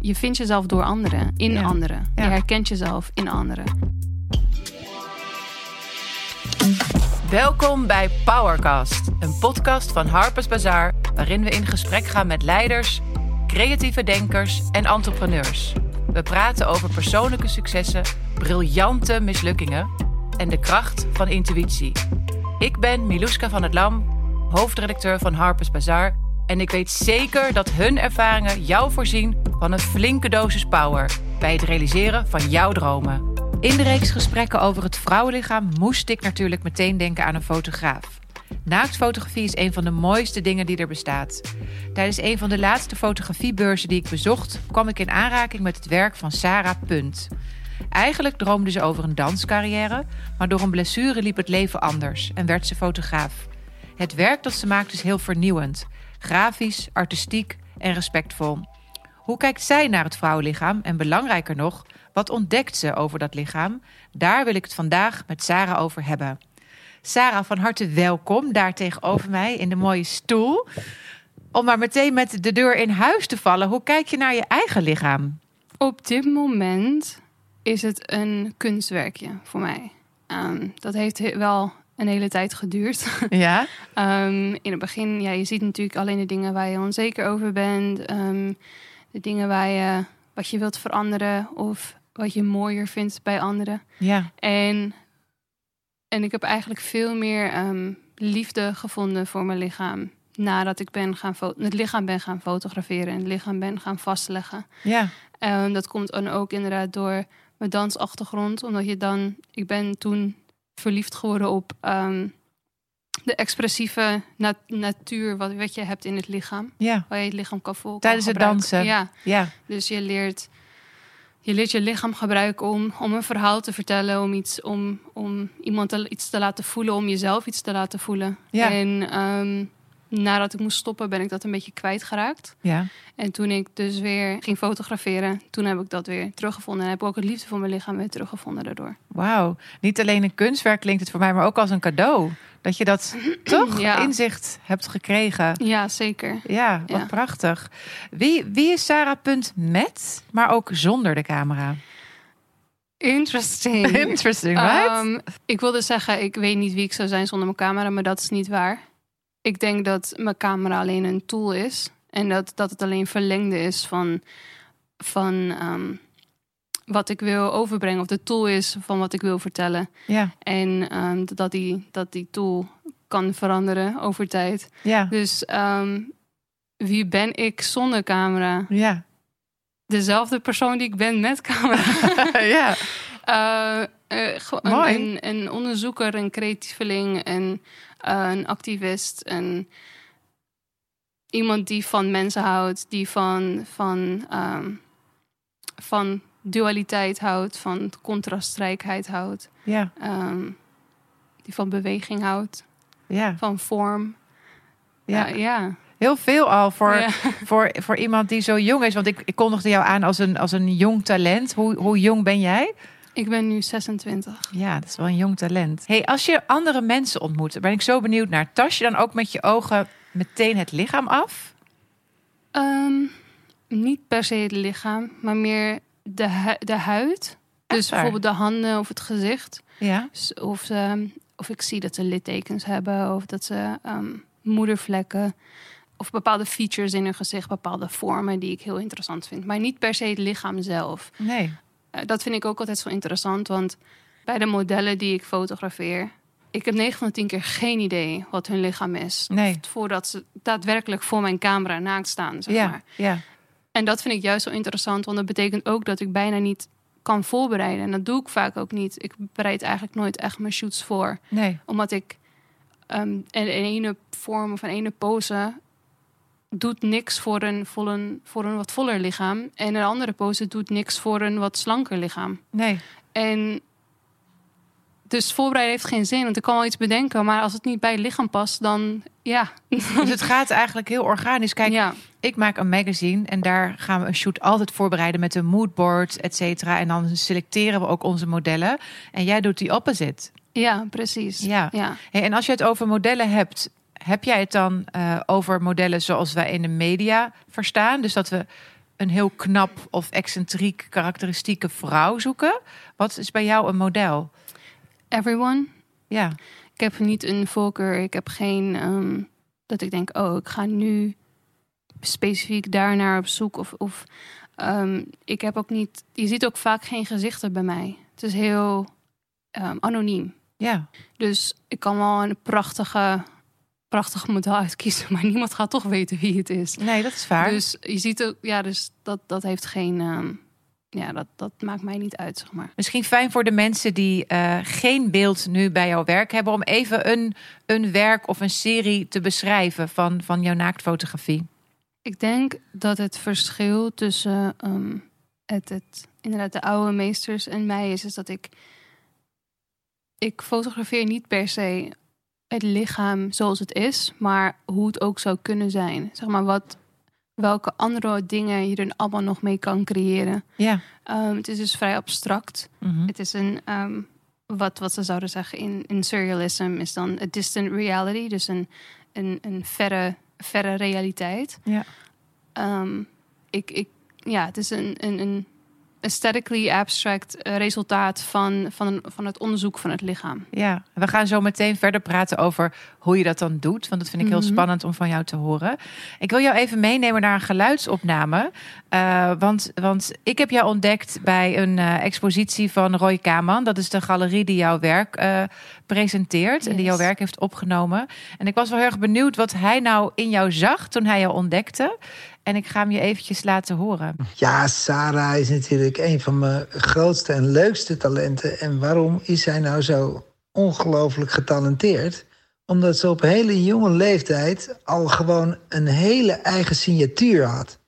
je vindt jezelf door anderen, in Ja. anderen. Ja. Je herkent jezelf in anderen. Welkom bij Powercast, een podcast van Harper's Bazaar, waarin we in gesprek gaan met leiders, creatieve denkers en entrepreneurs. We praten over persoonlijke successen, briljante mislukkingen en de kracht van intuïtie. Ik ben Miluska van het Lam, hoofdredacteur van Harper's Bazaar, en ik weet zeker dat hun ervaringen jou voorzien van een flinke dosis power bij het realiseren van jouw dromen. In de reeks gesprekken over het vrouwenlichaam moest ik natuurlijk meteen denken aan een fotograaf. Naaktfotografie is een van de mooiste dingen die er bestaat. Tijdens een van de laatste fotografiebeurzen die ik bezocht, kwam ik in aanraking met het werk van Sarah Punt. Eigenlijk droomde ze over een danscarrière, maar door een blessure liep het leven anders en werd ze fotograaf. Het werk dat ze maakt is heel vernieuwend, grafisch, artistiek en respectvol. Hoe kijkt zij naar het vrouwenlichaam en belangrijker nog, wat ontdekt ze over dat lichaam? Daar wil ik het vandaag met Sarah over hebben. Sarah, van harte welkom daar tegenover mij in de mooie stoel. Om maar meteen met de deur in huis te vallen, hoe kijk je naar je eigen lichaam? Op dit moment is het een kunstwerkje voor mij. Ehm, dat heeft he- wel een hele tijd geduurd. Ja? Ehm, in het begin, ja, je ziet natuurlijk alleen de dingen waar je onzeker over bent. ehm, de dingen waar je, wat je wilt veranderen of wat je mooier vindt bij anderen. Ja. En, en ik heb eigenlijk veel meer ehm, liefde gevonden voor mijn lichaam. Nadat ik ben gaan het lichaam ben gaan fotograferen en het lichaam ben gaan vastleggen. Ja. Ehm, dat komt dan ook inderdaad door mijn dansachtergrond. Omdat je dan... Ik ben toen verliefd geworden op ehm, de expressieve na- natuur... Wat, wat je hebt in het lichaam. Ja. Waar je het lichaam kan volgen. Tijdens het dansen. Ja, Ja. dus je leert... Je leert je lichaam gebruiken om, om een verhaal te vertellen, om, iets, om, om iemand te- iets te laten voelen, om jezelf iets te laten voelen. Ja. En ehm, nadat ik moest stoppen, ben ik dat een beetje kwijtgeraakt. Ja. En toen ik dus weer ging fotograferen, toen heb ik dat weer teruggevonden. En heb ik ook het liefde voor mijn lichaam weer teruggevonden daardoor. Wauw. Niet alleen een kunstwerk klinkt het voor mij, maar ook als een cadeau. Dat je dat toch Ja. inzicht hebt gekregen. Ja, zeker. Ja, wat Ja. prachtig. Wie, wie is Sarah Punt met, maar ook zonder de camera? Interesting. Interesting, right? Ehm, ik wilde zeggen, ik weet niet wie ik zou zijn zonder mijn camera, maar dat is niet waar. Ik denk dat mijn camera alleen een tool is. En dat, dat het alleen verlengde is van, van ehm, wat ik wil overbrengen. Of de tool is van wat ik wil vertellen. ja, En ehm, dat, die, dat die tool kan veranderen over tijd. ja, Dus ehm, wie ben ik zonder camera? ja. Dezelfde persoon die ik ben met camera. ja. Mooi. een, een onderzoeker, een creatieveling, een, eh, een activist, een, iemand die van mensen houdt, die van, van, ehm, van dualiteit houdt, van contrastrijkheid houdt, ja, ehm, die van beweging houdt, ja. van vorm. ja. Ja, ja. Heel veel al voor, Ja. voor, voor iemand die zo jong is. Want ik, ik kondigde jou aan als een, als een jong talent. Hoe, hoe jong ben jij? Ik ben nu 26. Ja, dat is wel een jong talent. Hey, als je andere mensen ontmoet, ben ik zo benieuwd naar. Tas je dan ook met je ogen meteen het lichaam af? Ehm, niet per se het lichaam, maar meer de, hu- de huid. Dus bijvoorbeeld de handen of het gezicht. Ja. Of, ze, of ik zie dat ze littekens hebben, of dat ze ehm, moedervlekken. Of bepaalde features in hun gezicht, bepaalde vormen die ik heel interessant vind. Maar niet per se het lichaam zelf. Nee. Eh, dat vind ik ook altijd zo interessant, want bij de modellen die ik fotografeer, ik heb 9 van de 10 keer geen idee wat hun lichaam is. Nee. Voordat ze daadwerkelijk voor mijn camera naakt staan, zeg Ja, maar. ja, En dat vind ik juist zo interessant, want dat betekent ook dat ik bijna niet kan voorbereiden. En dat doe ik vaak ook niet. Ik bereid eigenlijk nooit echt mijn shoots voor. nee. Omdat ik ehm in een ene vorm of een ene pose doet niks voor een, voor, een, voor een wat voller lichaam. En een andere pose doet niks voor een wat slanker lichaam. Nee. En dus voorbereiden heeft geen zin. Want ik kan wel iets bedenken, maar als het niet bij het lichaam past, dan ja. Dus het gaat eigenlijk heel organisch. Kijk, ja. ik maak een magazine en daar gaan we een shoot altijd voorbereiden met een moodboard, et cetera. En dan selecteren we ook onze modellen. En jij doet die opposite. ja, precies. Ja. ja. Hey, en als je het over modellen hebt, heb jij het dan eh, over modellen zoals wij in de media verstaan? Dus dat we een heel knap of excentriek karakteristieke vrouw zoeken. Wat is bij jou een model? Everyone. Ja, Ik heb niet een voorkeur. Ik heb geen ehm, dat ik denk, oh, ik ga nu specifiek daarnaar op zoek. Of, of ehm, ik heb ook niet. Je ziet ook vaak geen gezichten bij mij. Het is heel ehm, anoniem. ja, Dus ik kan wel een prachtige, prachtige model uitkiezen, maar niemand gaat toch weten wie het is. nee, dat is waar. Dus je ziet ook, ja, dus dat, dat heeft geen. ehm, ja, dat, dat maakt mij niet uit, zeg maar. Misschien fijn voor de mensen die eh, geen beeld nu bij jouw werk hebben, om even een, een werk of een serie te beschrijven van, van jouw naaktfotografie. Ik denk dat het verschil tussen ehm, het, het, inderdaad de oude meesters en mij is, is dat ik, ik fotografeer niet per se het lichaam zoals het is, maar hoe het ook zou kunnen zijn. Zeg maar wat, welke andere dingen je er allemaal nog mee kan creëren. Ja. Ehm, het is dus vrij abstract. Mhm. Het is een, ehm, wat, wat ze zouden zeggen in, in surrealism, is dan a distant reality, dus een, een, een verre, verre realiteit. Ja. Ehm, ik, ik, ja, het is een, een, een aesthetically abstract eh, resultaat van, van, van het onderzoek van het lichaam. Ja, we gaan zo meteen verder praten over hoe je dat dan doet. Want dat vind ik heel Mhm. spannend om van jou te horen. Ik wil jou even meenemen naar een geluidsopname. Eh, want, want ik heb jou ontdekt bij een eh, expositie van Roy Kaman. Dat is de galerie die jouw werk presenteert en die jouw werk heeft opgenomen. En ik was wel heel erg benieuwd wat hij nou in jou zag toen hij jou ontdekte. En ik ga hem je eventjes laten horen. Ja, Sarah is natuurlijk een van mijn grootste en leukste talenten. En waarom is zij nou zo ongelooflijk getalenteerd? Omdat ze op hele jonge leeftijd al gewoon een hele eigen signatuur had.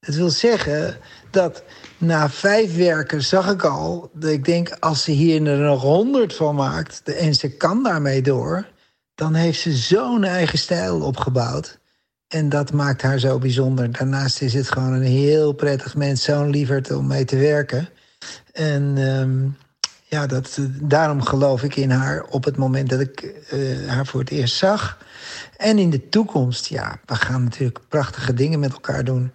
Dat wil zeggen dat na vijf werken zag ik al... dat ik denk, als ze hier er nog honderd van maakt... en ze kan daarmee door... dan heeft ze zo'n eigen stijl opgebouwd... En dat maakt haar zo bijzonder. Daarnaast is het gewoon een heel prettig mens, zo'n lieverd om mee te werken. En ehm, ja, dat, daarom geloof ik in haar op het moment dat ik eh, haar voor het eerst zag. En in de toekomst, ja, we gaan natuurlijk prachtige dingen met elkaar doen.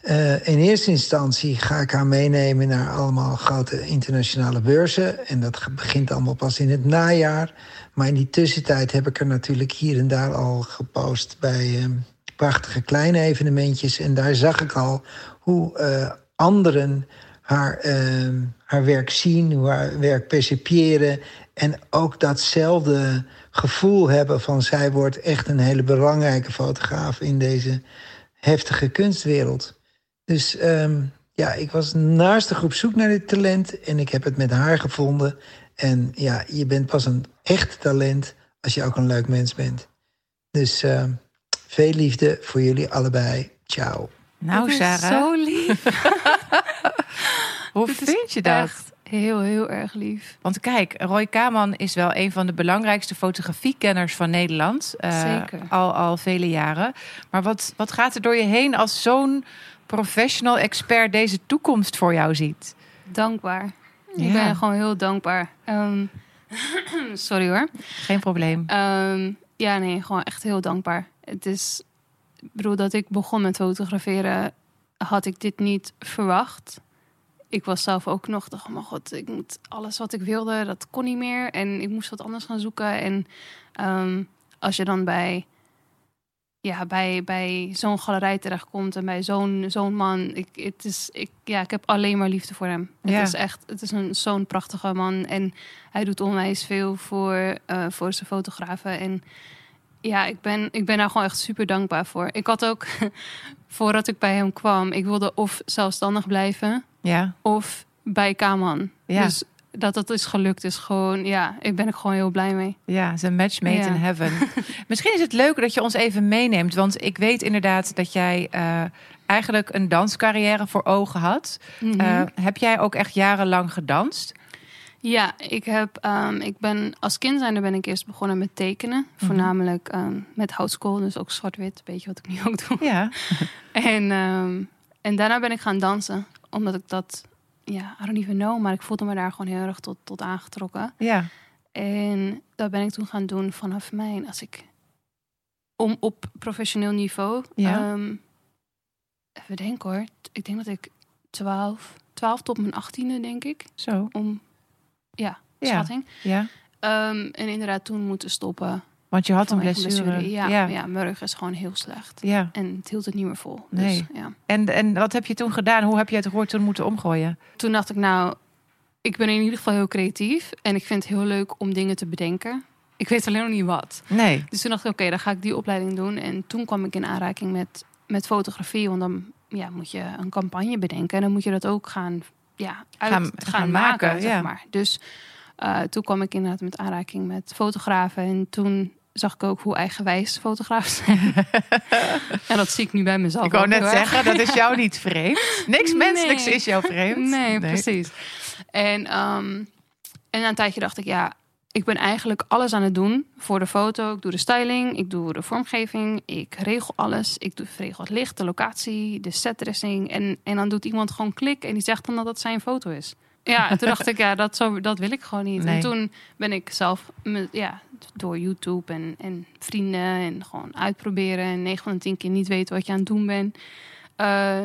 Eh, in eerste instantie ga ik haar meenemen naar allemaal grote internationale beurzen. En dat begint allemaal pas in het najaar. Maar in die tussentijd heb ik er natuurlijk hier en daar al gepost bij ehm, prachtige kleine evenementjes. En daar zag ik al hoe eh, anderen haar, ehm, haar werk zien, hoe haar werk percipiëren. En ook datzelfde gevoel hebben van zij wordt echt een hele belangrijke fotograaf in deze heftige kunstwereld. Dus ehm, ja, ik was naastig op zoek naar dit talent en ik heb het met haar gevonden. En ja, je bent pas een echt talent als je ook een leuk mens bent. Dus ehm, veel liefde voor jullie allebei. Ciao. Nou, Dat is Sarah, Zo lief. hoe vind je dat? Echt heel, heel erg lief. Want kijk, Roy Kaman is wel een van de belangrijkste fotografiekenners van Nederland. eh, Zeker. Al, al vele jaren. Maar wat, wat gaat er door je heen als zo'n professional expert deze toekomst voor jou ziet? Dankbaar. Ja. Ik ben gewoon heel dankbaar. Ehm, sorry hoor. Geen probleem. Ehm, ja, nee, gewoon echt heel dankbaar. Het is, ik bedoel, dat ik begon met fotograferen, had ik dit niet verwacht. Ik was zelf ook nog, dacht, oh mijn god, ik moet alles wat ik wilde, dat kon niet meer. En ik moest wat anders gaan zoeken. En ehm, als je dan bij, ja, bij, bij zo'n galerij terechtkomt en bij zo'n zo'n man, ik, het is, ik, ja, ik heb alleen maar liefde voor hem. Ja. Het is echt, het is een, zo'n prachtige man. En hij doet onwijs veel voor, eh, voor zijn fotografen. En ja, ik ben, ik ben daar gewoon echt super dankbaar voor. Ik had ook, voordat ik bij hem kwam, ik wilde of zelfstandig blijven Ja, of bij Kaman. Ja. Dus dat dat is gelukt is gewoon, ja, ik ben er gewoon heel blij mee. ja, match made Ja. in heaven. Misschien is het leuk dat je ons even meeneemt. Want ik weet inderdaad dat jij eh, eigenlijk een danscarrière voor ogen had. Mhm. Eh, heb jij ook echt jarenlang gedanst? Ja, ik heb, ehm, ik ben als kind zijnde ben ik eerst begonnen met tekenen, Mhm. voornamelijk ehm, met houtskool, dus ook zwart-wit, beetje wat ik nu ook doe. Ja. En, ehm, en daarna ben ik gaan dansen, omdat ik dat, ja, I don't even know, maar ik voelde me daar gewoon heel erg tot, tot aangetrokken. Ja. En dat ben ik toen gaan doen vanaf mijn, als ik om op professioneel niveau. Ja. even denken hoor. Ik denk dat ik 12, 12 tot mijn 18e, denk ik. Zo. Om, ja, Ja. schatting. Ja. Ehm, en inderdaad toen moeten stoppen. Want je had een blessure. Ja, ja. ja. mijn rug is gewoon heel slecht. Ja. En het hield het niet meer vol. Nee. Dus, ja. En, en wat heb je toen gedaan? Hoe heb je het roer toen moeten omgooien? Toen dacht ik, nou, ik ben in ieder geval heel creatief. En ik vind het heel leuk om dingen te bedenken. Ik weet alleen nog niet wat. Nee. Dus toen dacht ik, oké, dan ga ik die opleiding doen. En toen kwam ik in aanraking met, met fotografie. Want dan ja, moet je een campagne bedenken. En dan moet je dat ook gaan, ja, uit, Gaan- gaan, gaan maken, maken, zeg maar. Dus eh, toen kwam ik inderdaad met aanraking met fotografen. En toen zag ik ook hoe eigenwijs fotografen zijn. en dat zie ik nu bij mezelf Ik wou net zeggen, dat is jou niet vreemd. Niks menselijks is jou vreemd. Nee, precies. En, ehm, en na een tijdje dacht ik, ja, ik ben eigenlijk alles aan het doen voor de foto. Ik doe de styling, ik doe de vormgeving, ik regel alles. Ik doe, regel het licht, de locatie, de setdressing. En, en dan doet iemand gewoon klik en die zegt dan dat het zijn foto is. Ja, en toen dacht ik, ja, dat, zo, dat wil ik gewoon niet. Nee. En toen ben ik zelf, ja, door YouTube en, en vrienden en gewoon uitproberen. En 9 van de 10 keer niet weten wat je aan het doen bent. eh,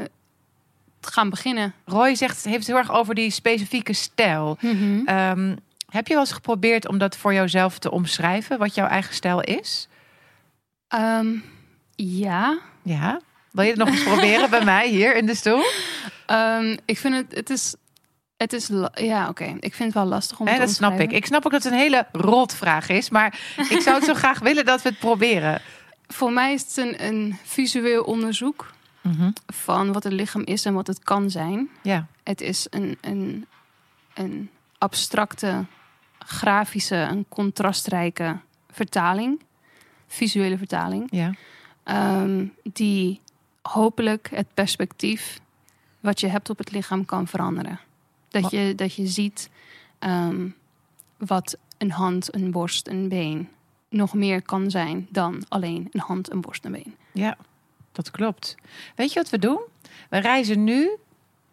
gaan beginnen. Roy zegt, heeft het heel erg over die specifieke stijl. Ehm, heb je wel eens geprobeerd om dat voor jouzelf te omschrijven, wat jouw eigen stijl is? Ehm, ja. Ja. Wil je het nog eens proberen bij mij hier in de stoel? Ehm, ik vind het, het is, het is, ja, oké. Ik vind het wel lastig om Hè, te dat snap ik. Ik snap ook dat het een hele rotvraag is, maar ik zou het zo graag willen dat we het proberen. Voor mij is het een, een visueel onderzoek van wat het lichaam is en wat het kan zijn. Ja, Het is een, een, een abstracte, grafische, een contrastrijke vertaling, visuele vertaling. ja. Ehm, die hopelijk het perspectief wat je hebt op het lichaam kan veranderen. Dat je, dat je ziet ehm, wat een hand, een borst, een been nog meer kan zijn dan alleen een hand, een borst, een been. Ja, dat klopt. Weet je wat we doen? We reizen nu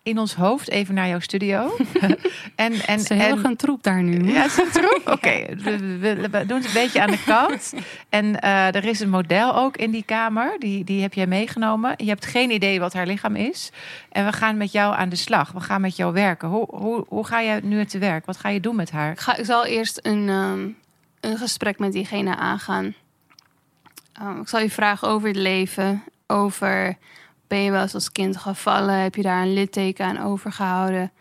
in ons hoofd even naar jouw studio. en, en, Het is heel en, een troep daar nu. Ja, is dat troep? Oké, we, we- we doen het een beetje aan de kant. En eh, er is een model ook in die kamer. Die, die heb jij meegenomen. Je hebt geen idee wat haar lichaam is. En we gaan met jou aan de slag. We gaan met jou werken. Hoe, hoe, hoe ga je nu te werk? Wat ga je doen met haar? Ik, ga, ik zal eerst een, ehm, een gesprek met diegene aangaan. Ehm, ik zal je vragen over het leven. Over, ben je wel eens als kind gevallen? Heb je daar een litteken aan overgehouden?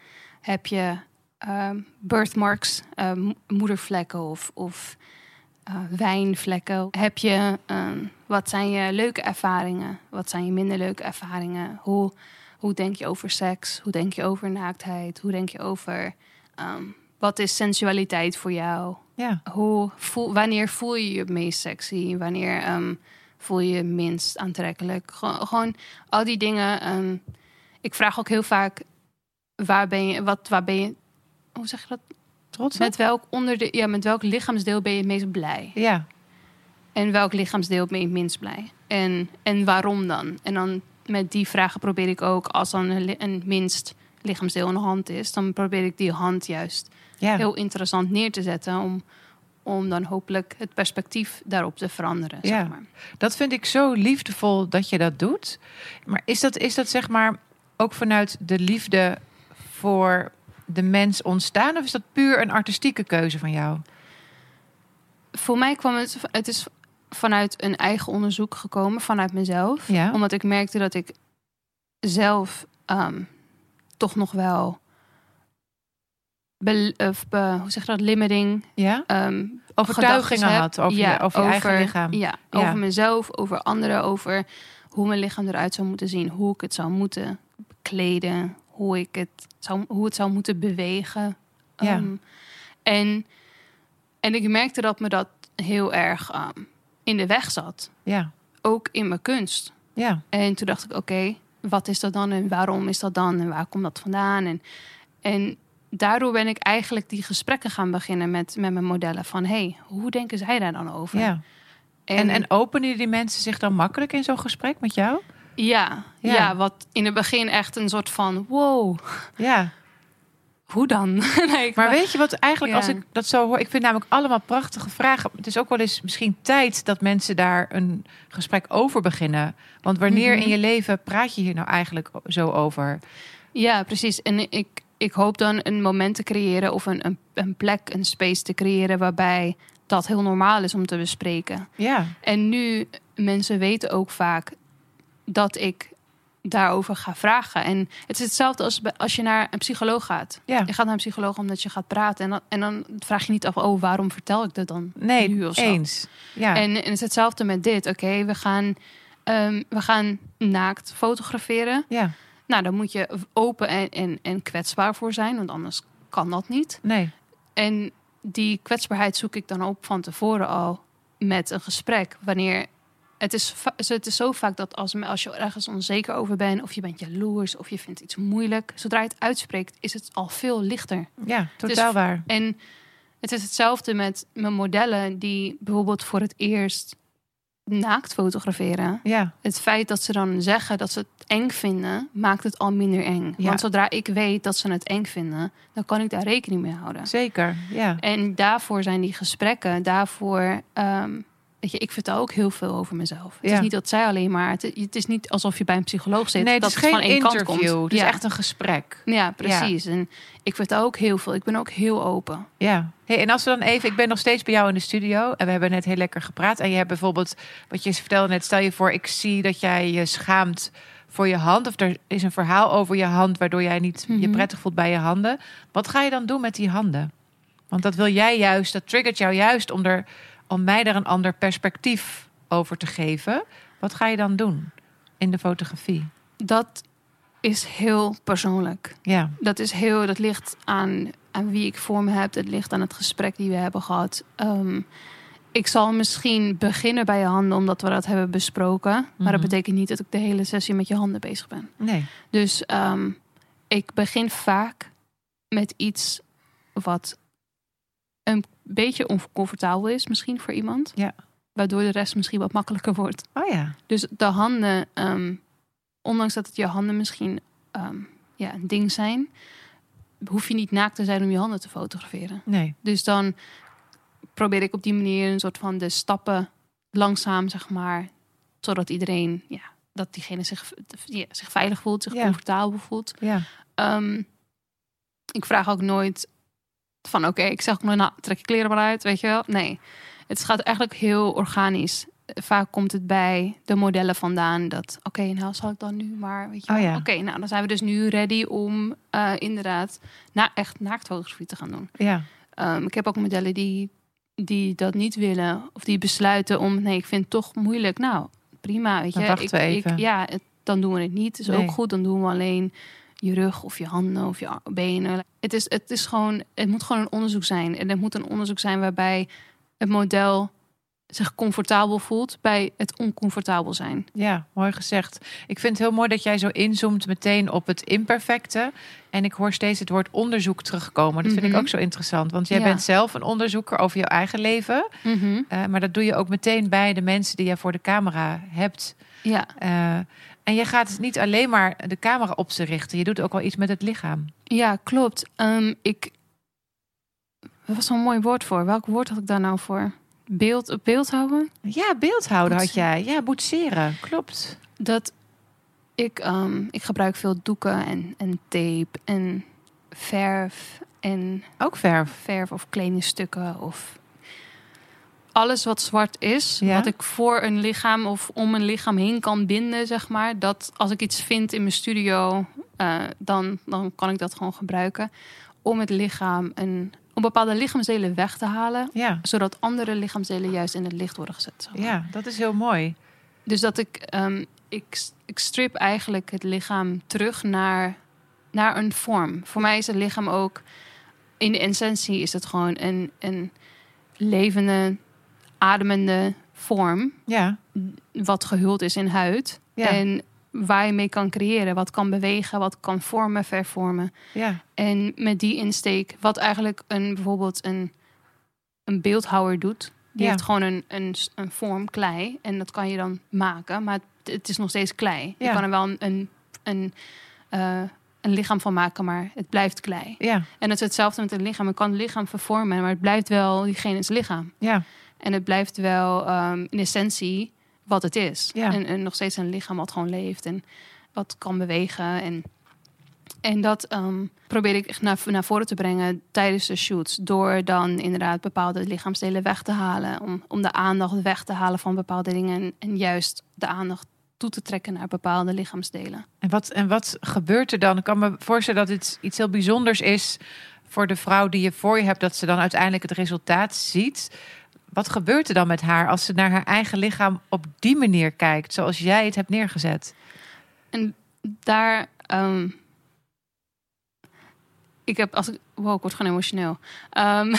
Heb je ehm, birthmarks, mo- moedervlekken of, of eh, wijnvlekken? Heb je, ehm, wat zijn je leuke ervaringen? Wat zijn je minder leuke ervaringen? Hoe, hoe denk je over seks? Hoe denk je over naaktheid? Hoe denk je over... wat is sensualiteit voor jou? Ja, Hoe voel, wanneer voel je je het meest sexy? Wanneer voel je je minst aantrekkelijk? Gewoon, gewoon al die dingen. ehm, ik vraag ook heel vaak: waar ben je? Wat, waar ben je? Hoe zeg je dat? trots op? Met welk, onder de, ja, met welk lichaamsdeel ben je het meest blij? Ja, En welk lichaamsdeel ben je het minst blij? En, en waarom dan? En dan met die vragen probeer ik ook, als dan een, een minst lichaamsdeel een hand is, dan probeer ik die hand juist ja. heel interessant neer te zetten. Om, om dan hopelijk het perspectief daarop te veranderen. Ja. Zeg maar. Dat vind ik zo liefdevol dat je dat doet. Maar is dat, is dat zeg maar ook vanuit de liefde voor de mens ontstaan? Of is dat puur een artistieke keuze van jou? Voor mij kwam het, het is vanuit een eigen onderzoek gekomen, vanuit mezelf. Ja. Omdat ik merkte dat ik zelf ehm, toch nog wel. Be, of be- hoe zeg je dat? Limiting. Ja? ehm, Overtuigingen had over, je, over je eigen lichaam. Ja, Ja. over mezelf, over anderen, over hoe mijn lichaam eruit zou moeten zien, hoe ik het zou moeten kleden, hoe ik het zou, hoe het zou moeten bewegen. Ja. Ehm, en, en ik merkte dat me dat heel erg ehm, in de weg zat, Ja, ook in mijn kunst. ja, En toen dacht ik, oké, wat is dat dan en waarom is dat dan en waar komt dat vandaan? En, en daardoor ben ik eigenlijk die gesprekken gaan beginnen met, met mijn modellen van, hey, hoe denken zij daar dan over? ja. En, en openen die mensen zich dan makkelijk in zo'n gesprek met jou? ja, Ja. ja. wat in het begin echt een soort van, wow, Ja, hoe dan? nee, Maar weet je wat eigenlijk, als ik dat zo hoor, ik vind namelijk allemaal prachtige vragen. Het is ook wel eens misschien tijd dat mensen daar een gesprek over beginnen. Want wanneer Mhm. in je leven praat je hier nou eigenlijk zo over? Ja, precies. En ik, ik hoop dan een moment te creëren of een, een, een plek, een space te creëren waarbij dat heel normaal is om te bespreken. Ja, En nu, mensen weten ook vaak dat ik daarover ga vragen. En het is hetzelfde als als je naar een psycholoog gaat. ja. Je gaat naar een psycholoog omdat je gaat praten. En dan, en dan vraag je niet af, oh, waarom vertel ik dat dan? Nee, nu of zo. eens. Ja, En, en het is hetzelfde met dit. Oké, we, gaan, ehm, we gaan naakt fotograferen. ja, Nou, dan moet je open en, en, en kwetsbaar voor zijn, want anders kan dat niet. nee, En die kwetsbaarheid zoek ik dan op van tevoren al met een gesprek. Wanneer het is, het is zo vaak dat als, als je ergens onzeker over bent, of je bent jaloers, of je vindt iets moeilijk, zodra je het uitspreekt, is het al veel lichter. ja, totaal waar. En het is hetzelfde met mijn modellen die bijvoorbeeld voor het eerst naakt fotograferen. Ja, Het feit dat ze dan zeggen dat ze het eng vinden, maakt het al minder eng. Ja. Want zodra ik weet dat ze het eng vinden, dan kan ik daar rekening mee houden. zeker. Ja, En daarvoor zijn die gesprekken, daarvoor. ehm, weet je, ik vertel ook heel veel over mezelf. Het Ja. is niet dat zij alleen maar. Het, het is niet alsof je bij een psycholoog zit. nee, het dat is geen van één kant interview. komt. Het is ja. echt een gesprek. ja, precies. En ik vertel ook heel veel. Ik ben ook heel open. Ja. Hey, en als we dan even, ik ben nog steeds bij jou in de studio en we hebben net heel lekker gepraat. En je hebt bijvoorbeeld, wat je vertelde net, stel je voor, ik zie dat jij je schaamt voor je hand. Of er is een verhaal over je hand waardoor jij niet je Mhm. prettig voelt bij je handen. Wat ga je dan doen met die handen? Want dat wil jij juist, dat triggert jou juist om, er, om mij er een ander perspectief over te geven. Wat ga je dan doen in de fotografie? Dat is heel persoonlijk. Ja, Dat is heel. Dat ligt aan, aan wie ik voor me heb. Het ligt aan het gesprek die we hebben gehad. Ehm, ik zal misschien beginnen bij je handen, omdat we dat hebben besproken. Maar Mhm. dat betekent niet dat ik de hele sessie met je handen bezig ben. nee. Dus ehm, ik begin vaak met iets wat een beetje oncomfortabel is, misschien voor iemand. Ja. Waardoor de rest misschien wat makkelijker wordt. Oh ja, Dus de handen, ehm, ondanks dat het je handen misschien ehm, ja, een ding zijn, hoef je niet naakt te zijn om je handen te fotograferen. nee. Dus dan probeer ik op die manier een soort van de stappen langzaam, zeg maar, zodat iedereen, ja, dat diegene zich, ja, zich veilig voelt, zich Ja. comfortabel voelt. Ja, Ehm, ik vraag ook nooit van oké, ik zeg ook nooit, nou, trek je kleren maar uit, weet je wel. Nee, het gaat eigenlijk heel organisch. Vaak komt het bij de modellen vandaan dat oké, nou zal ik dan nu maar, weet je Oh ja. Oké, nou dan zijn we dus nu ready om eh, inderdaad na, echt naaktfotografie te gaan doen. ja, Ehm, ik heb ook modellen die, die dat niet willen of die besluiten om nee, ik vind het toch moeilijk. Nou, prima, weet je. Dan wachten ik, we even. Ik, ja, het- dan doen we het niet. Is Nee. ook goed. Dan doen we alleen je rug of je handen of je benen. Het is, het is gewoon, het moet gewoon een onderzoek zijn. En het moet een onderzoek zijn waarbij het model zich comfortabel voelt bij het oncomfortabel zijn. Ja, mooi gezegd. Ik vind het heel mooi dat jij zo inzoomt meteen op het imperfecte. En ik hoor steeds het woord onderzoek terugkomen. Dat vind ik Mhm. ook zo interessant. Want jij Ja. bent zelf een onderzoeker over jouw eigen leven. Eh, maar dat doe je ook meteen bij de mensen die jij voor de camera hebt. Ja, Eh, en je gaat niet alleen maar de camera op ze richten. Je doet ook wel iets met het lichaam. ja, klopt. Ehm, ik. Wat was zo'n mooi woord voor? Welk woord had ik daar nou voor? Beeld, beeld houden? Ja, beeldhouden had jij. Ja, boetseren. Klopt. Dat ik, ehm, ik gebruik veel doeken en, en tape en verf en Ook verf. verf of kledingstukken of alles wat zwart is, Ja. wat ik voor een lichaam of om een lichaam heen kan binden, zeg maar. Dat als ik iets vind in mijn studio, eh, dan, dan kan ik dat gewoon gebruiken om het lichaam een, om bepaalde lichaamsdelen weg te halen, Ja. zodat andere lichaamsdelen juist in het licht worden gezet. zeg maar. ja, dat is heel mooi. Dus dat ik, ehm, ik, ik strip eigenlijk het lichaam terug naar, naar een vorm. Voor mij is het lichaam ook, in de essentie is het gewoon een, een levende, ademende vorm. Ja, Wat gehuld is in huid. ja, En waar je mee kan creëren. Wat kan bewegen, wat kan vormen, vervormen. ja. En met die insteek, wat eigenlijk een, bijvoorbeeld een, een beeldhouwer doet. Die Ja. heeft gewoon een, een, een vorm klei. En dat kan je dan maken. Maar het, het is nog steeds klei. Ja. Je kan er wel een, een, een, eh, een een lichaam van maken, maar het blijft klei. Ja, En het is hetzelfde met een lichaam. Je kan het lichaam vervormen, maar het blijft wel diegene's lichaam. ja, En het blijft wel ehm, in essentie wat het is. Ja. En, en nog steeds een lichaam wat gewoon leeft en wat kan bewegen. En, en dat ehm, probeer ik echt naar, naar voren te brengen tijdens de shoots. Door dan inderdaad bepaalde lichaamsdelen weg te halen. Om, om de aandacht weg te halen van bepaalde dingen. En, en juist de aandacht toe te trekken naar bepaalde lichaamsdelen. En wat, en wat gebeurt er dan? Ik kan me voorstellen dat het iets heel bijzonders is voor de vrouw die je voor je hebt, dat ze dan uiteindelijk het resultaat ziet. Wat gebeurt er dan met haar als ze naar haar eigen lichaam op die manier kijkt, zoals jij het hebt neergezet? En daar. ehm, ik heb als ik. Wow, ik word gewoon emotioneel. Ehm,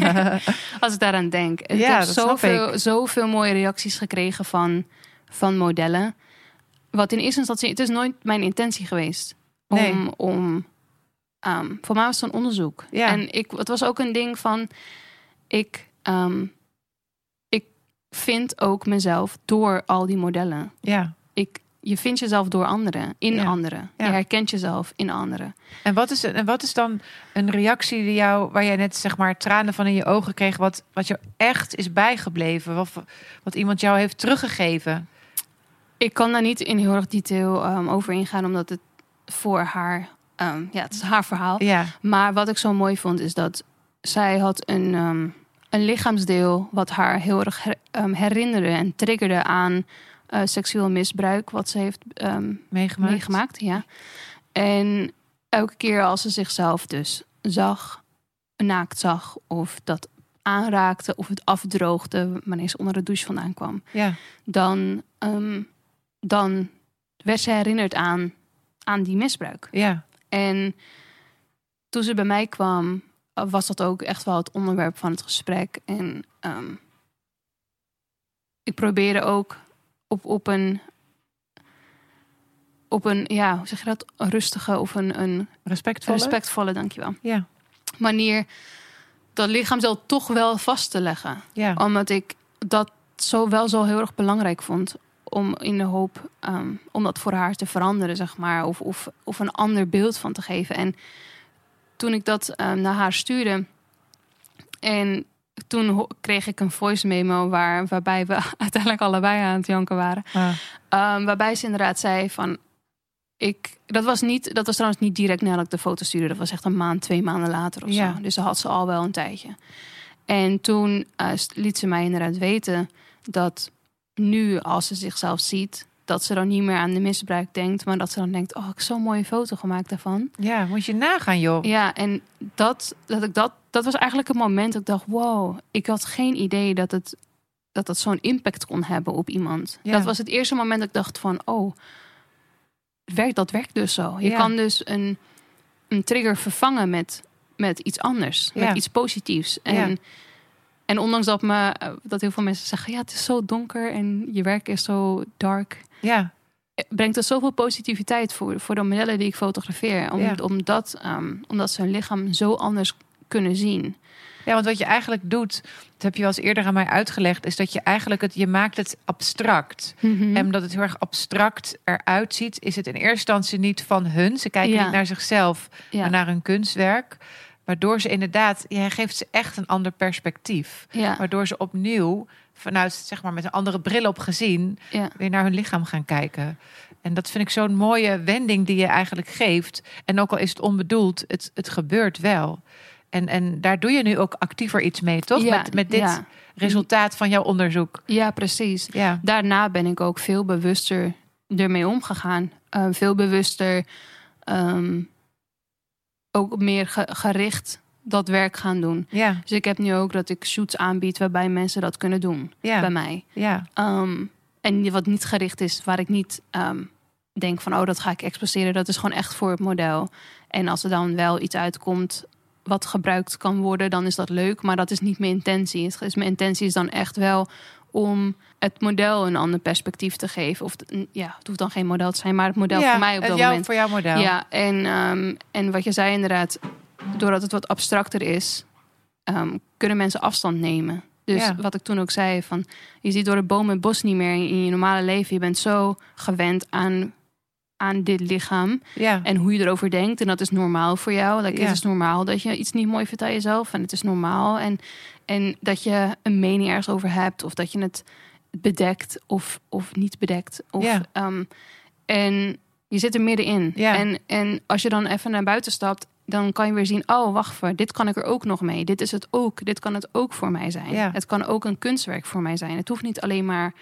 als ik daaraan denk. Ik Ja, heb zoveel, ik. zoveel mooie reacties gekregen van, van modellen. Wat in eerste instantie. Het is nooit mijn intentie geweest. Om. Nee. om ehm, voor mij was het een onderzoek. Ja. En ik, het was ook een ding van. Ik. Ehm, ik vind ook mezelf door al die modellen ja. ik, je vindt jezelf door anderen, in Ja. anderen. Ja. Je herkent jezelf in anderen. En wat, is, en wat is dan een reactie die jou, waar jij net zeg maar tranen van in je ogen kreeg, wat, wat jou echt is bijgebleven? Wat, wat iemand jou heeft teruggegeven? Ik kan daar niet in heel erg detail ehm, over ingaan, omdat het voor haar, ehm, ja, het is haar verhaal. Ja, Maar wat ik zo mooi vond, is dat zij had een, een lichaamsdeel wat haar heel erg ehm, herinnerde en triggerde aan eh, seksueel misbruik, wat ze heeft ehm, meegemaakt. meegemaakt. Ja. En elke keer als ze zichzelf dus zag, naakt zag, of dat aanraakte of het afdroogde wanneer ze onder de douche vandaan kwam, Ja, dan, ehm, dan werd ze herinnerd aan, aan die misbruik. ja, En toen ze bij mij kwam, was dat ook echt wel het onderwerp van het gesprek. En ehm, ik probeerde ook op, op een. Op een, ja, hoe zeg je dat? Een rustige of een, een respectvolle. respectvolle, dankjewel. Ja, Manier dat lichaamsdeel toch wel vast te leggen. ja, Omdat ik dat zo wel zo heel erg belangrijk vond. Om in de hoop ehm, om dat voor haar te veranderen, zeg maar. Of, of, of een ander beeld van te geven. En toen ik dat ehm, naar haar stuurde. En toen kreeg ik een voice memo waar, waarbij we uiteindelijk allebei aan het janken waren. Ah, Ehm, waarbij ze inderdaad zei van. Ik, dat, was niet, dat was trouwens niet direct nadat ik de foto stuurde. Dat was echt een maand, twee maanden later of Ja. zo. Dus ze had ze al wel een tijdje. En toen eh, liet ze mij inderdaad weten dat nu, als ze zichzelf ziet, dat ze dan niet meer aan de misbruik denkt, maar dat ze dan denkt: Oh, ik heb zo'n mooie foto gemaakt daarvan. ja, moet je nagaan, joh. Ja, en dat, dat, ik dat, dat was eigenlijk het moment dat ik dacht: Wow, ik had geen idee dat het dat dat zo'n impact kon hebben op iemand. Ja. Dat was het eerste moment dat ik dacht van, oh, werkt, dat werkt dus zo. Je Ja. kan dus een, een trigger vervangen met, met iets anders, Ja. met iets positiefs. En, en ondanks dat, me, eh, dat heel veel mensen zeggen, ja, het is zo donker en je werk is zo dark, Ja, eh, brengt het zoveel positiviteit voor, voor de modellen die ik fotografeer. Om, Ja. omdat, ehm, omdat ze hun lichaam zo anders kunnen zien. Ja, want wat je eigenlijk doet, dat heb je wel eens eerder aan mij uitgelegd, is dat je eigenlijk het, je maakt het abstract. Mhm. En omdat het heel erg abstract eruit ziet, is het in eerste instantie niet van hun. Ze kijken Ja. niet naar zichzelf, ja. maar naar hun kunstwerk. Waardoor ze inderdaad, jij geeft ze echt een ander perspectief. ja, Waardoor ze opnieuw, vanuit zeg maar met een andere bril op gezien, ja. weer naar hun lichaam gaan kijken. En dat vind ik zo'n mooie wending die je eigenlijk geeft. En ook al is het onbedoeld, het, het gebeurt wel. En, en daar doe je nu ook actiever iets mee, toch? Ja, met, met dit ja. resultaat van jouw onderzoek. ja, precies. Ja, daarna ben ik ook veel bewuster ermee omgegaan. Eh, veel bewuster ehm, ook meer ge- gericht dat werk gaan doen. ja, Dus ik heb nu ook dat ik shoots aanbied waarbij mensen dat kunnen doen bij ja, mij. ja, Ehm, en wat niet gericht is, waar ik niet ehm, denk van oh, dat ga ik exposeren. Dat is gewoon echt voor het model. En als er dan wel iets uitkomt wat gebruikt kan worden, dan is dat leuk. Maar dat is niet mijn intentie. Het is, mijn intentie is dan echt wel om het model een ander perspectief te geven. Of ja, het hoeft dan geen model te zijn, maar het model ja, voor mij op dat moment. Voor jouw model. Ja, en, ehm, en wat je zei inderdaad, doordat het wat abstracter is, ehm, kunnen mensen afstand nemen. Dus Ja. wat ik toen ook zei, van je ziet door het boom en bos niet meer in je normale leven. Je bent zo gewend aan aan dit lichaam. Ja. En hoe je erover denkt. En dat is normaal voor jou. Like, Ja. Het is normaal dat je iets niet mooi vindt aan jezelf. En het is normaal. En, en dat je een mening ergens over hebt. Of dat je het bedekt of, of niet bedekt. Of, Ja. ehm, en je zit er middenin. Ja. En, en als je dan even naar buiten stapt. Dan kan je weer zien, oh wacht even, dit kan ik er ook nog mee. Dit is het ook. Dit kan het ook voor mij zijn. Ja. Het kan ook een kunstwerk voor mij zijn. Het hoeft niet alleen maar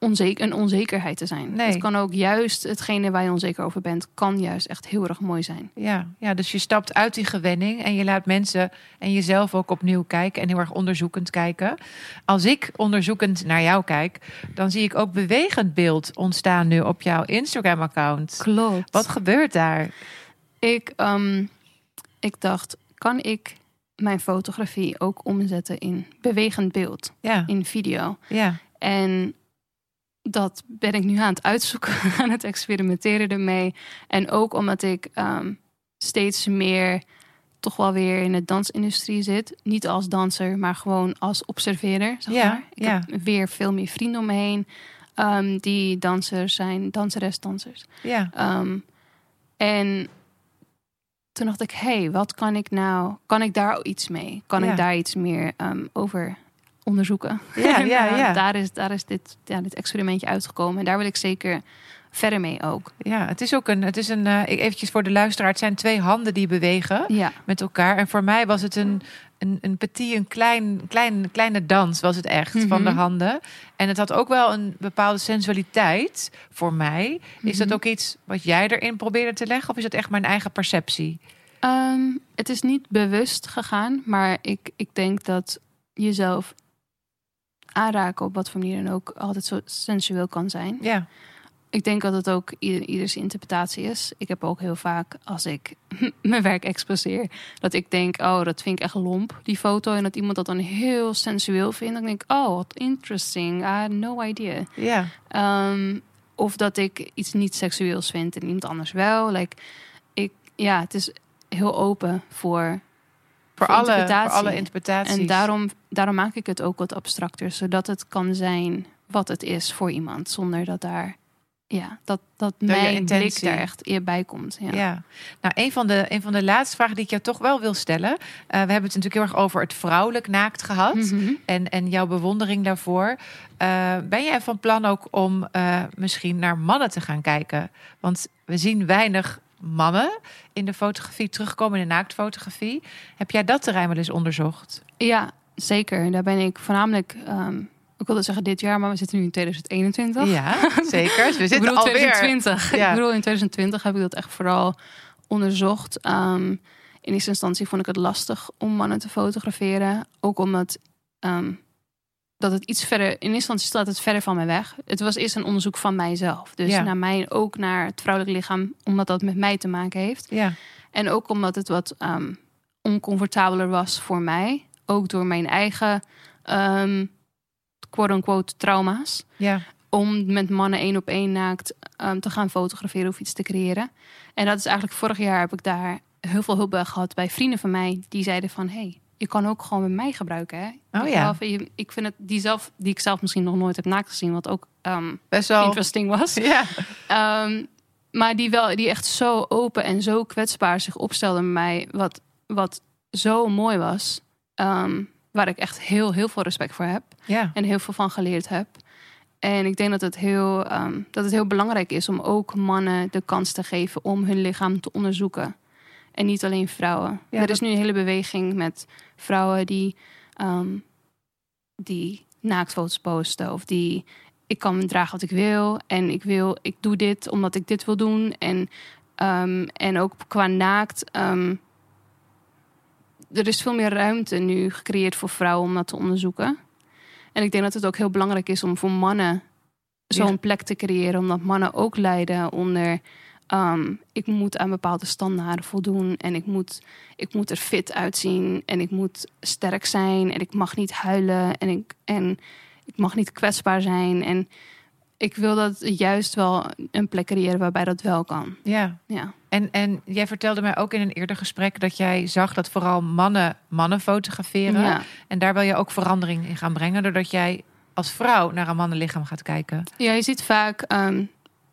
onzeker, een onzekerheid te zijn. Nee. Het kan ook juist hetgene waar je onzeker over bent, kan juist echt heel erg mooi zijn. Ja, ja, dus je stapt uit die gewenning en je laat mensen en jezelf ook opnieuw kijken en heel erg onderzoekend kijken. Als ik onderzoekend naar jou kijk, dan zie ik ook bewegend beeld ontstaan nu op jouw Instagram-account. Klopt. Wat gebeurt daar? Ik, ehm, ik dacht, kan ik mijn fotografie ook omzetten in bewegend beeld, Ja, in video? ja, En dat ben ik nu aan het uitzoeken, aan het experimenteren ermee. En ook omdat ik ehm, steeds meer toch wel weer in de dansindustrie zit. Niet als danser, maar gewoon als observeerder. Zeg Ja, maar. Ik ja. heb weer veel meer vrienden om me heen ehm, die dansers zijn, danseres, dansers. ja, en toen dacht ik, hé, hey, wat kan ik nou? Kan ik daar iets mee? Kan Ja. ik daar iets meer ehm, over onderzoeken? Ja, En, ja, eh, ja. Daar is, daar is dit, ja, dit experimentje uitgekomen. En daar wil ik zeker verder mee ook. ja. Het is ook een, het is een, eh, eventjes voor de luisteraar, het zijn twee handen die bewegen Ja, met elkaar. En voor mij was het een, een, een petit, een klein, klein, kleine dans was het echt van de Mhm. handen. En het had ook wel een bepaalde sensualiteit voor mij. Is dat Mhm. ook iets wat jij erin probeerde te leggen? Of is dat echt mijn eigen perceptie? Ehm, het is niet bewust gegaan, maar ik, ik denk dat jezelf aanraken op wat voor manier dan ook altijd zo sensueel kan zijn. Ja, Ik denk dat het ook ieder, ieders interpretatie is. Ik heb ook heel vaak, als ik mijn werk exposeer, dat ik denk, oh, dat vind ik echt lomp, die foto. En dat iemand dat dan heel sensueel vindt. Dan denk ik, oh, wat interesting. I had no idea. ja, Ehm, of dat ik iets niet seksueels vind en iemand anders wel. Like, ik, ja, het is heel open voor, voor, voor alle, voor alle interpretaties. En daarom, daarom maak ik het ook wat abstracter, zodat het kan zijn wat het is voor iemand, zonder dat daar, ja, dat, dat mijn intentie- blik daar echt eer bij komt. Ja. Ja, nou, een van, de, een van de laatste vragen die ik jou toch wel wil stellen. eh, we hebben het natuurlijk heel erg over het vrouwelijk naakt gehad. Mhm. En, en jouw bewondering daarvoor. Eh, ben jij van plan ook om eh, misschien naar mannen te gaan kijken? Want we zien weinig mannen in de fotografie terugkomen, in de naaktfotografie. Heb jij dat terrein wel eens onderzocht? ja, zeker. Daar ben ik voornamelijk, ehm, ik wilde zeggen dit jaar, maar we zitten nu in 2021. Ja, zeker. Dus we ik zitten bedoel alweer. 2020. Ja. Ik bedoel, in 2020 heb ik dat echt vooral onderzocht. Ehm, in eerste instantie vond ik het lastig om mannen te fotograferen. Ook omdat ehm, dat het iets verder... In eerste instantie staat het verder van mij weg. Het was eerst een onderzoek van mijzelf. Dus Ja. naar mij, ook naar het vrouwelijk lichaam. Omdat dat met mij te maken heeft. Ja, En ook omdat het wat ehm, oncomfortabeler was voor mij. Ook door mijn eigen quote-unquote trauma's ja, om met mannen één op één naakt ehm, te gaan fotograferen of iets te creëren. En dat is eigenlijk vorig jaar heb ik daar heel veel hulp bij gehad bij vrienden van mij die zeiden van hey, je kan ook gewoon met mij gebruiken. Hè? Oh Ik ja. Ik vind het die zelf, die ik zelf misschien nog nooit heb naakt gezien, wat ook ehm, best wel. interesting was. Ja, Ehm, maar die wel, die echt zo open en zo kwetsbaar zich opstelde met mij, wat, wat zo mooi was. Waar ik echt heel, heel veel respect voor heb ja, en heel veel van geleerd heb. En ik denk dat het, heel, ehm, dat het heel belangrijk is om ook mannen de kans te geven om hun lichaam te onderzoeken. En niet alleen vrouwen. Ja, er dat- is nu een hele beweging met vrouwen die, ehm, die naaktfoto's posten. Of die, ik kan dragen wat ik wil. En ik, wil, ik doe dit omdat ik dit wil doen. En, ehm, en ook qua naakt. Er is veel meer ruimte nu gecreëerd voor vrouwen om dat te onderzoeken. En ik denk dat het ook heel belangrijk is om voor mannen zo'n Ja. plek te creëren. Omdat mannen ook lijden onder... ehm, ik moet aan bepaalde standaarden voldoen. En ik moet, ik moet er fit uitzien. En ik moet sterk zijn. En ik mag niet huilen. En ik, en ik mag niet kwetsbaar zijn. En ik wil dat juist wel een plek creëren waarbij dat wel kan. ja. Ja, En, en jij vertelde mij ook in een eerder gesprek dat jij zag dat vooral mannen mannen fotograferen. ja. En daar wil je ook verandering in gaan brengen, doordat jij als vrouw naar een mannenlichaam gaat kijken. Ja, je ziet vaak, ehm,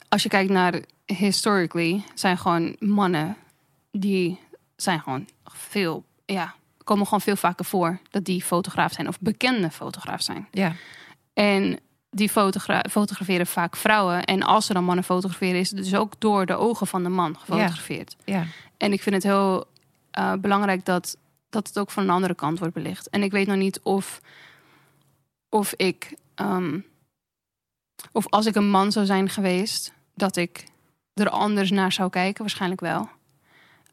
als je kijkt naar historically, zijn gewoon mannen die zijn gewoon veel, ja, komen gewoon veel vaker voor dat die fotograaf zijn of bekende fotograaf zijn. Ja. En die fotogra fotograferen vaak vrouwen. En als ze dan mannen fotograferen, is het dus ook door de ogen van de man gefotografeerd. Ja. En ik vind het heel eh, belangrijk dat, dat het ook van een andere kant wordt belicht. En ik weet nog niet of, of ik, ehm, of als ik een man zou zijn geweest, dat ik er anders naar zou kijken. Waarschijnlijk wel.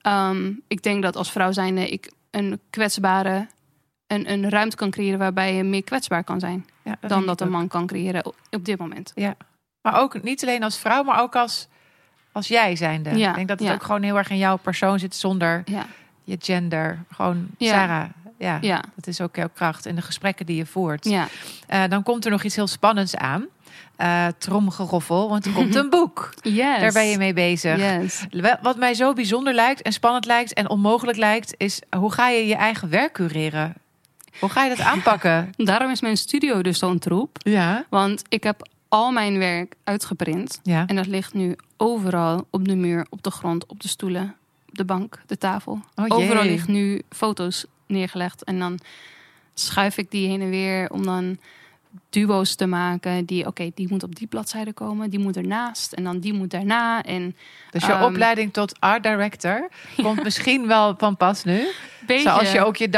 Ehm, ik denk dat als vrouw zijnde ik een kwetsbare, een, een ruimte kan creëren waarbij je meer kwetsbaar kan zijn Ja, dat dan dat een ook. man kan creëren op, op dit moment. Ja. Maar ook niet alleen als vrouw, maar ook als, als jij zijnde. Ja, Ik denk dat het ja. ook gewoon heel erg in jouw persoon zit zonder Ja, je gender. Gewoon Ja. Sarah. Ja, ja, dat is ook jouw kracht in de gesprekken die je voert. ja. Eh, dan komt er nog iets heel spannends aan. Eh tromgeroffel, want er komt een boek. Yes. Daar ben je mee bezig. Yes. Wat mij zo bijzonder lijkt en spannend lijkt en onmogelijk lijkt, is hoe ga je je eigen werk cureren? Hoe ga je dat aanpakken? Daarom is mijn studio dus zo'n troep. Ja. Want ik heb al mijn werk uitgeprint. Ja. En dat ligt nu overal op de muur, op de grond, op de stoelen, op de bank, de tafel. Oh, overal liggen nu foto's neergelegd. En dan schuif ik die heen en weer om dan duo's te maken. Die, oké, die moet op die bladzijde komen, die moet ernaast. En dan die moet daarna. En Dus je Ehm. opleiding tot art director komt misschien wel van pas nu. beetje, Zoals je ook je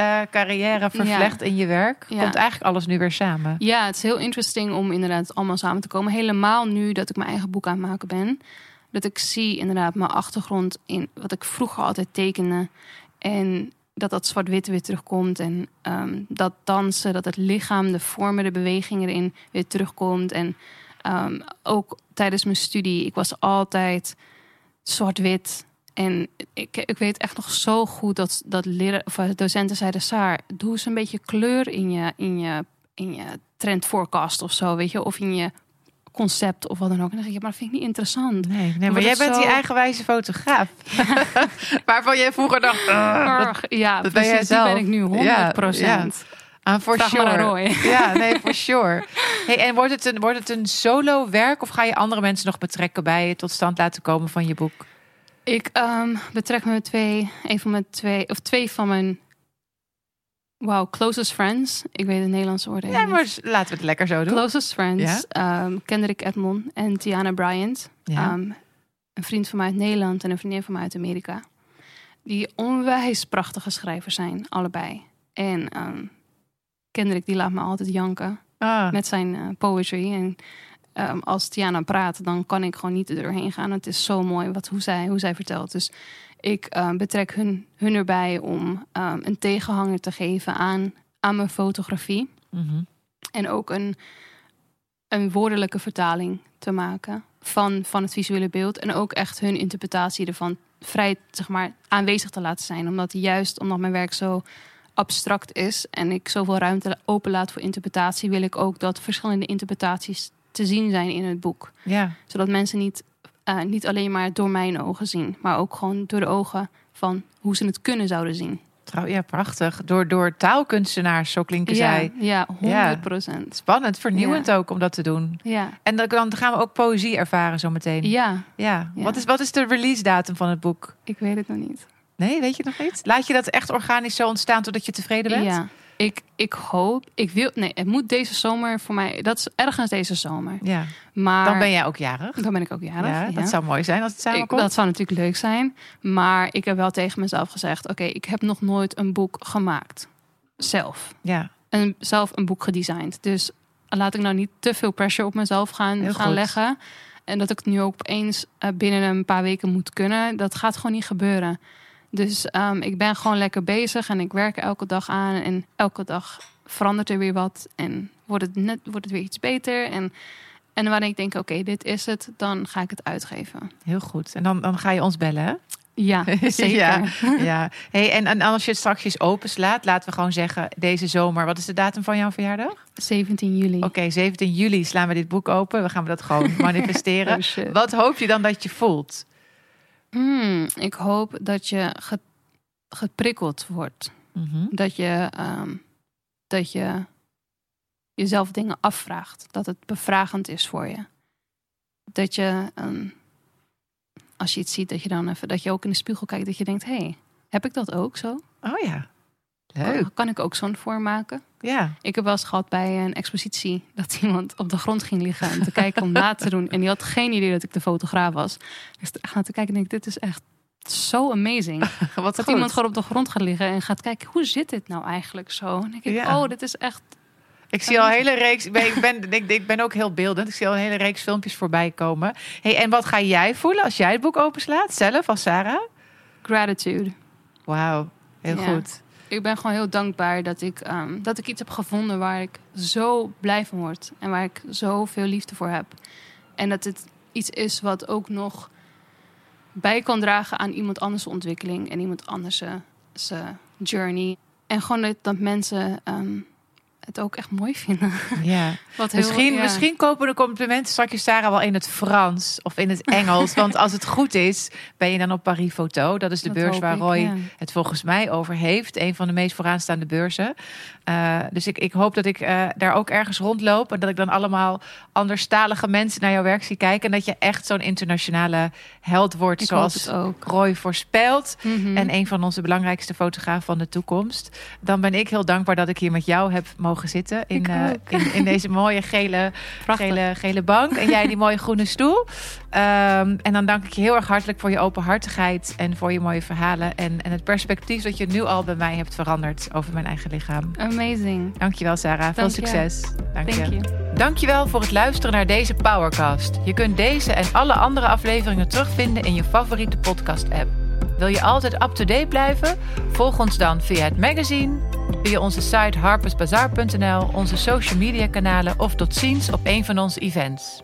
danscarrière vervlecht in je werk, komt eigenlijk alles nu weer samen. Ja, het is heel interesting om inderdaad allemaal samen te komen. Helemaal nu dat ik mijn eigen boek aan het maken ben. Dat ik zie inderdaad mijn achtergrond in wat ik vroeger altijd tekende. En dat dat zwart-wit weer terugkomt. En ehm, dat dansen, dat het lichaam, de vormen, de beweging erin weer terugkomt. En ehm, ook tijdens mijn studie, ik was altijd zwart-wit. En ik, ik weet echt nog zo goed dat, dat leren, of eh, docenten zeiden... Saar, doe eens een beetje kleur in je, in je, in je trend forecast of zo, weet je. Of in je concept of wat dan ook. En dan zeg ik, ja, maar dat vind ik niet interessant. Nee, nee maar jij bent zo- die eigenwijze fotograaf. Waarvan jij vroeger dacht, "Ah, dat- ja, dat ben jij precies, die zelf. ben ik nu 100 procent. ah, for Vraag sure. Ja, nee, for sure. Hey, en wordt het, een, wordt het een solo werk of ga je andere mensen nog betrekken bij het tot stand laten komen van je boek? Ik ehm, betrek me met twee, een van mijn twee, of twee van mijn, wow, closest friends. Ik weet het Nederlandse woord Ja, niet. maar laten we het lekker zo doen. Closest friends, ehm, Kendrick Edmond en Tiana Bryant. Ja. Ehm, een vriend van mij uit Nederland en een vriendin van mij uit Amerika. Die onwijs prachtige schrijvers zijn, allebei. En ehm, Kendrick die laat me altijd janken Ah, met zijn eh, poetry. En ehm, als Tiana praat, dan kan ik gewoon niet er doorheen gaan. Het is zo mooi wat, hoe, zij, hoe zij vertelt. Dus ik ehm, betrek hun, hun erbij om ehm, een tegenhanger te geven aan, aan mijn fotografie. mhm. En ook een, een woordelijke vertaling te maken van, van het visuele beeld. En ook echt hun interpretatie ervan vrij zeg maar, aanwezig te laten zijn. Omdat juist omdat mijn werk zo abstract is en ik zoveel ruimte openlaat voor interpretatie, wil ik ook dat verschillende interpretaties te zien zijn in het boek. ja. Zodat mensen niet, eh, niet alleen maar door mijn ogen zien, maar ook gewoon door de ogen van hoe ze het kunnen zouden zien. Trouw, ja, prachtig. Door, door taalkunstenaars, zo klinken Ja, zij. ja, 100 procent. Spannend, vernieuwend ook om dat te doen. Ja. En dan, gaan we ook poëzie ervaren zometeen. Ja. Ja. Wat, is, wat is de release datum van het boek? ik weet het nog niet. Nee, weet je nog niet? Laat je dat echt organisch zo ontstaan totdat je tevreden bent? Ja, ik, ik hoop, ik wil, nee, het moet deze zomer voor mij, dat is ergens deze zomer. Ja. Maar Dan ben jij ook jarig. dan ben ik ook jarig. Ja, ja. dat zou mooi zijn als het ik, samenkomt. dat zou natuurlijk leuk zijn. Maar ik heb wel tegen mezelf gezegd: oké, ik heb nog nooit een boek gemaakt. Zelf. Ja, En zelf een boek gedesigned. Dus laat ik nou niet te veel pressure op mezelf gaan, Heel gaan goed. leggen. En dat ik het nu ook opeens eh, binnen een paar weken moet kunnen. Dat gaat gewoon niet gebeuren. Dus ehm, ik ben gewoon lekker bezig en ik werk er elke dag aan. En elke dag verandert er weer wat. En wordt het, net, wordt het weer iets beter. En, en wanneer ik denk, oké, dit is het, dan ga ik het uitgeven. heel goed. En dan, dan ga je ons bellen, hè? Ja, zeker. Ja. ja. Hey, en, en als je het straks openslaat, laten we gewoon zeggen deze zomer. Wat is de datum van jouw verjaardag? 17 juli. Oké, 17 juli slaan we dit boek open. We gaan dat gewoon manifesteren. Oh. Wat hoop je dan dat je voelt? Hmm, ik hoop dat je ge- geprikkeld wordt. Mhm. Dat je, ehm, dat je jezelf dingen afvraagt. Dat het bevragend is voor je. dat je, ehm, als je iets ziet, dat je dan even, dat je ook in de spiegel kijkt, dat je denkt, hé, hey, heb ik dat ook zo? Oh ja, leuk. kan ik ook zo'n vorm maken? Ja. Ik heb wel eens gehad bij een expositie dat iemand op de grond ging liggen en te kijken om na te doen. En die had geen idee dat ik de fotograaf was. Dus ik ga te kijken en denk, dit is echt zo amazing. Wat Dat goed. iemand gewoon op de grond gaat liggen en gaat kijken, hoe zit dit nou eigenlijk zo? En denk ik, Ja. oh, dit is echt... Ik zie al een hele reeks. Ik ben, ik, ben, ik, ik ben ook heel beeldend. Ik zie al een hele reeks filmpjes voorbij komen. Hey, en wat ga jij voelen als jij het boek openslaat? Zelf als Sarah? Gratitude. Wauw, heel Ja. goed. Ik ben gewoon heel dankbaar dat ik, ehm, dat ik iets heb gevonden waar ik zo blij van word. En waar ik zoveel liefde voor heb. En dat het iets is wat ook nog bij kan dragen aan iemand anders ontwikkeling. En iemand anders eh, journey. En gewoon dat, dat mensen ehm, het ook echt mooi vinden. Ja. Wat heel, Misschien, ja. misschien kopen de complimenten straks Sarah wel in het Frans of in het Engels. Want als het goed is, ben je dan op Paris Photo. Dat is de Dat beurs waar ik, Roy ja. het volgens mij over heeft. Een van de meest vooraanstaande beurzen. Eh, dus ik, ik hoop dat ik eh, daar ook ergens rondloop. En dat ik dan allemaal anderstalige mensen naar jouw werk zie kijken. En dat je echt zo'n internationale held wordt. Ik zoals. Roy voorspelt. Mhm. En een van onze belangrijkste fotografen van de toekomst. Dan ben ik heel dankbaar dat ik hier met jou heb mogen zitten. In, eh, in, in deze mooie gele, Prachtig. gele, gele bank. En jij die mooie groene stoel. Ehm, en dan dank ik je heel erg hartelijk voor je openhartigheid. En voor je mooie verhalen. En, en het perspectief dat je nu al bij mij hebt veranderd over mijn eigen lichaam. Amazing. Dankjewel Sarah. Veel je. succes. Dank je. You. Dankjewel voor het luisteren naar deze Powercast. Je kunt deze en alle andere afleveringen terugvinden in je favoriete podcast-app. Wil je altijd up-to-date blijven? Volg ons dan via het magazine, via onze site harpersbazaar.nl, onze social media kanalen of tot ziens op een van onze events.